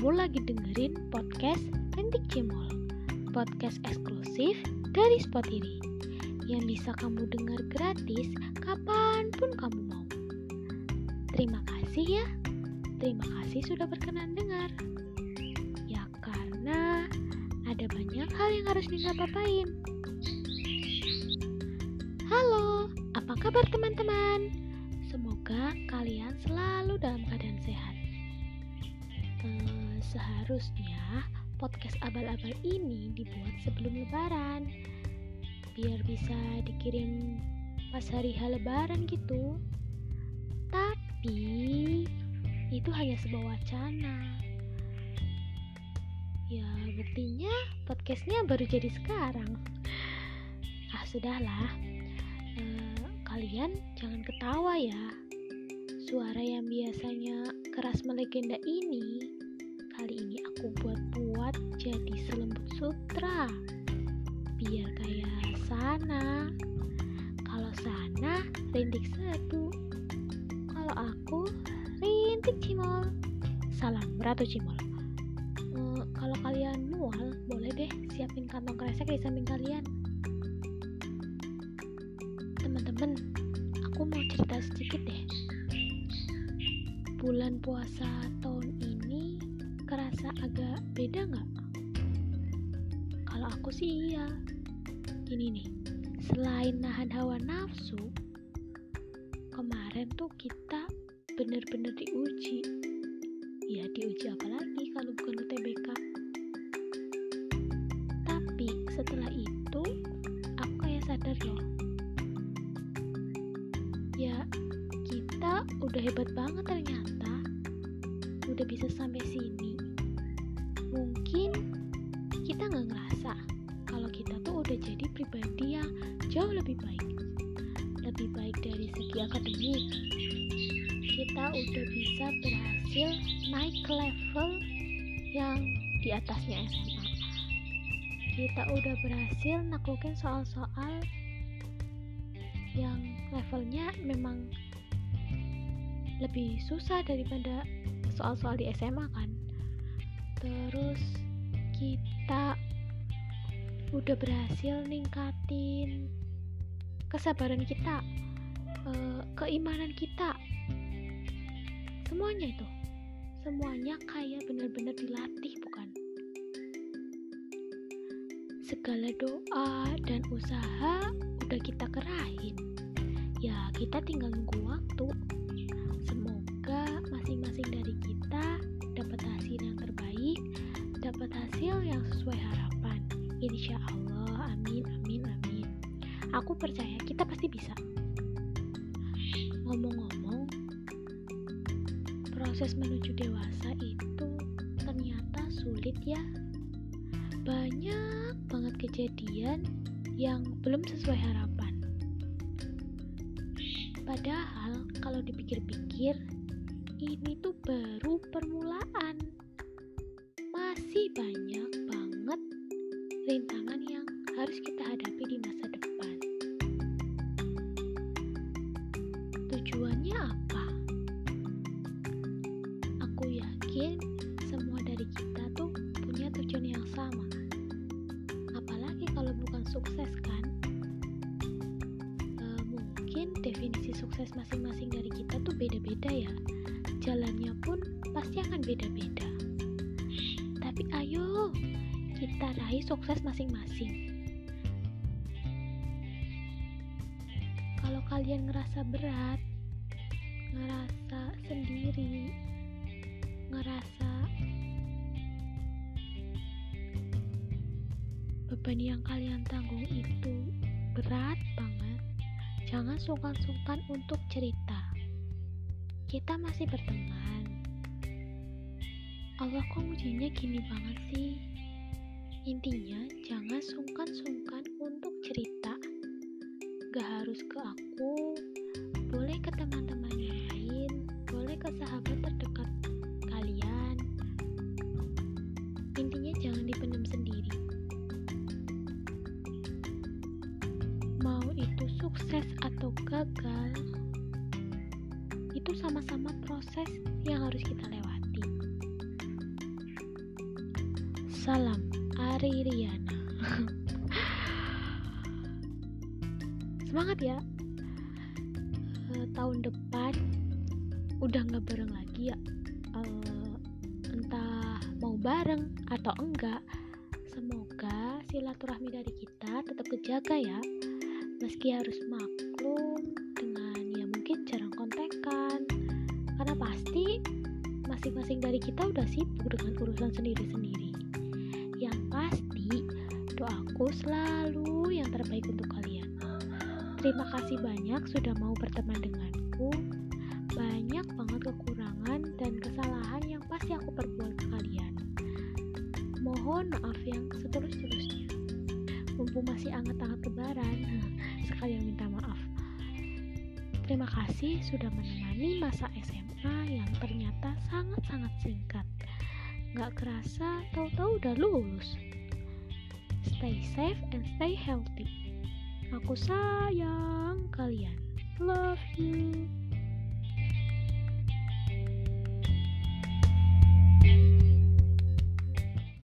Kamu lagi dengerin podcast Rintik Cimol Podcast eksklusif dari Spot ini Yang bisa kamu dengar gratis kapan pun kamu mau. Terima kasih ya. Terima kasih sudah berkenan dengar. Ya karena ada banyak hal yang harus Nina papain Halo, apa kabar teman-teman? Semoga kalian selalu dalam keadaan sehat. Eh, seharusnya podcast abal-abal ini dibuat sebelum lebaran biar bisa dikirim pas hari H lebaran gitu. Tapi itu hanya sebuah wacana. Ya, buktinya podcastnya baru jadi sekarang. Ah, sudahlah. Eh, kalian jangan ketawa ya. Suara yang biasanya keras melegenda ini, kali ini aku buat-buat jadi selembut sutra. Biar kayak sana. Kalau sana, rintik sedu. Kalau aku, rintik cimol. Salam Ratu Cimol. Eh, kalau kalian mual, boleh deh siapin kantong kresek di samping kalian. Teman-teman, aku mau cerita sedikit deh. Bulan puasa tahun ini kerasa agak beda nggak? Kalau aku sih iya. Gini nih, selain nahan hawa nafsu, kemarin tuh kita bener-bener diuji. Ya diuji apa lagi kalau bukan UTBK. Tapi setelah itu, aku kayak sadar loh. Ya, kita udah hebat banget ternyata udah bisa sampai sini mungkin kita nggak ngerasa kalau kita tuh udah jadi pribadi yang jauh lebih baik. Lebih baik dari segi akademik. Kita udah bisa berhasil naik level yang di atasnya SMA kita udah berhasil naklukin soal-soal yang levelnya memang lebih susah daripada soal-soal di SMA kan. Terus kita udah berhasil ningkatin kesabaran kita eh, keimanan kita. Semuanya itu. Semuanya kayak benar-benar dilatih bukan? Segala doa dan usaha udah kita kerahin. Ya kita tinggal nunggu waktu masing-masing dari kita dapat hasil yang terbaik dapat hasil yang sesuai harapan. Insya Allah amin amin amin. Aku percaya kita pasti bisa. Ngomong-ngomong proses menuju dewasa itu ternyata sulit ya. Banyak banget kejadian yang belum sesuai harapan. Padahal kalau dipikir-pikir ini tuh baru permulaan. Masih banyak banget rintangan yang harus kita hadapi di masa depan. Tujuannya apa? Aku yakin semua dari kita tuh punya tujuan yang sama. Apalagi kalau bukan sukses kan? mungkin definisi sukses masing-masing dari kita tuh beda-beda ya jalannya pun pasti akan beda-beda tapi ayo kita raih sukses masing-masing kalau kalian ngerasa berat ngerasa sendiri ngerasa beban yang kalian tanggung itu berat banget Jangan sungkan-sungkan untuk cerita. Kita masih berteman. Allah kok ujinya gini banget sih? Intinya, jangan sungkan-sungkan untuk cerita. Gak harus ke aku, boleh ke teman-teman yang lain, boleh ke sahabat terdekat kalian. Intinya jangan dipendam sendiri. mau itu sukses atau gagal itu sama-sama proses yang harus kita lewati Salam Ari Riana. Semangat ya. Uh, tahun depan udah nggak bareng lagi ya. Uh, entah mau bareng atau enggak. Semoga silaturahmi dari kita tetap kejaga ya. Meski harus maklum Karena pasti masing-masing dari kita udah sibuk dengan urusan sendiri-sendiri. Yang pasti, doaku selalu yang terbaik untuk kalian. Terima kasih banyak sudah mau berteman denganku. Banyak banget kekurangan dan kesalahan yang pasti aku perbuat ke kalian. Mohon maaf yang setulus-tulusnya. Mumpung masih anget-anget lebaran, sekalian minta maaf. Terima kasih sudah menemani masa SMA yang ternyata sangat-sangat singkat. Gak kerasa, tahu-tahu udah lulus. Stay safe and stay healthy. Aku sayang kalian. Love you.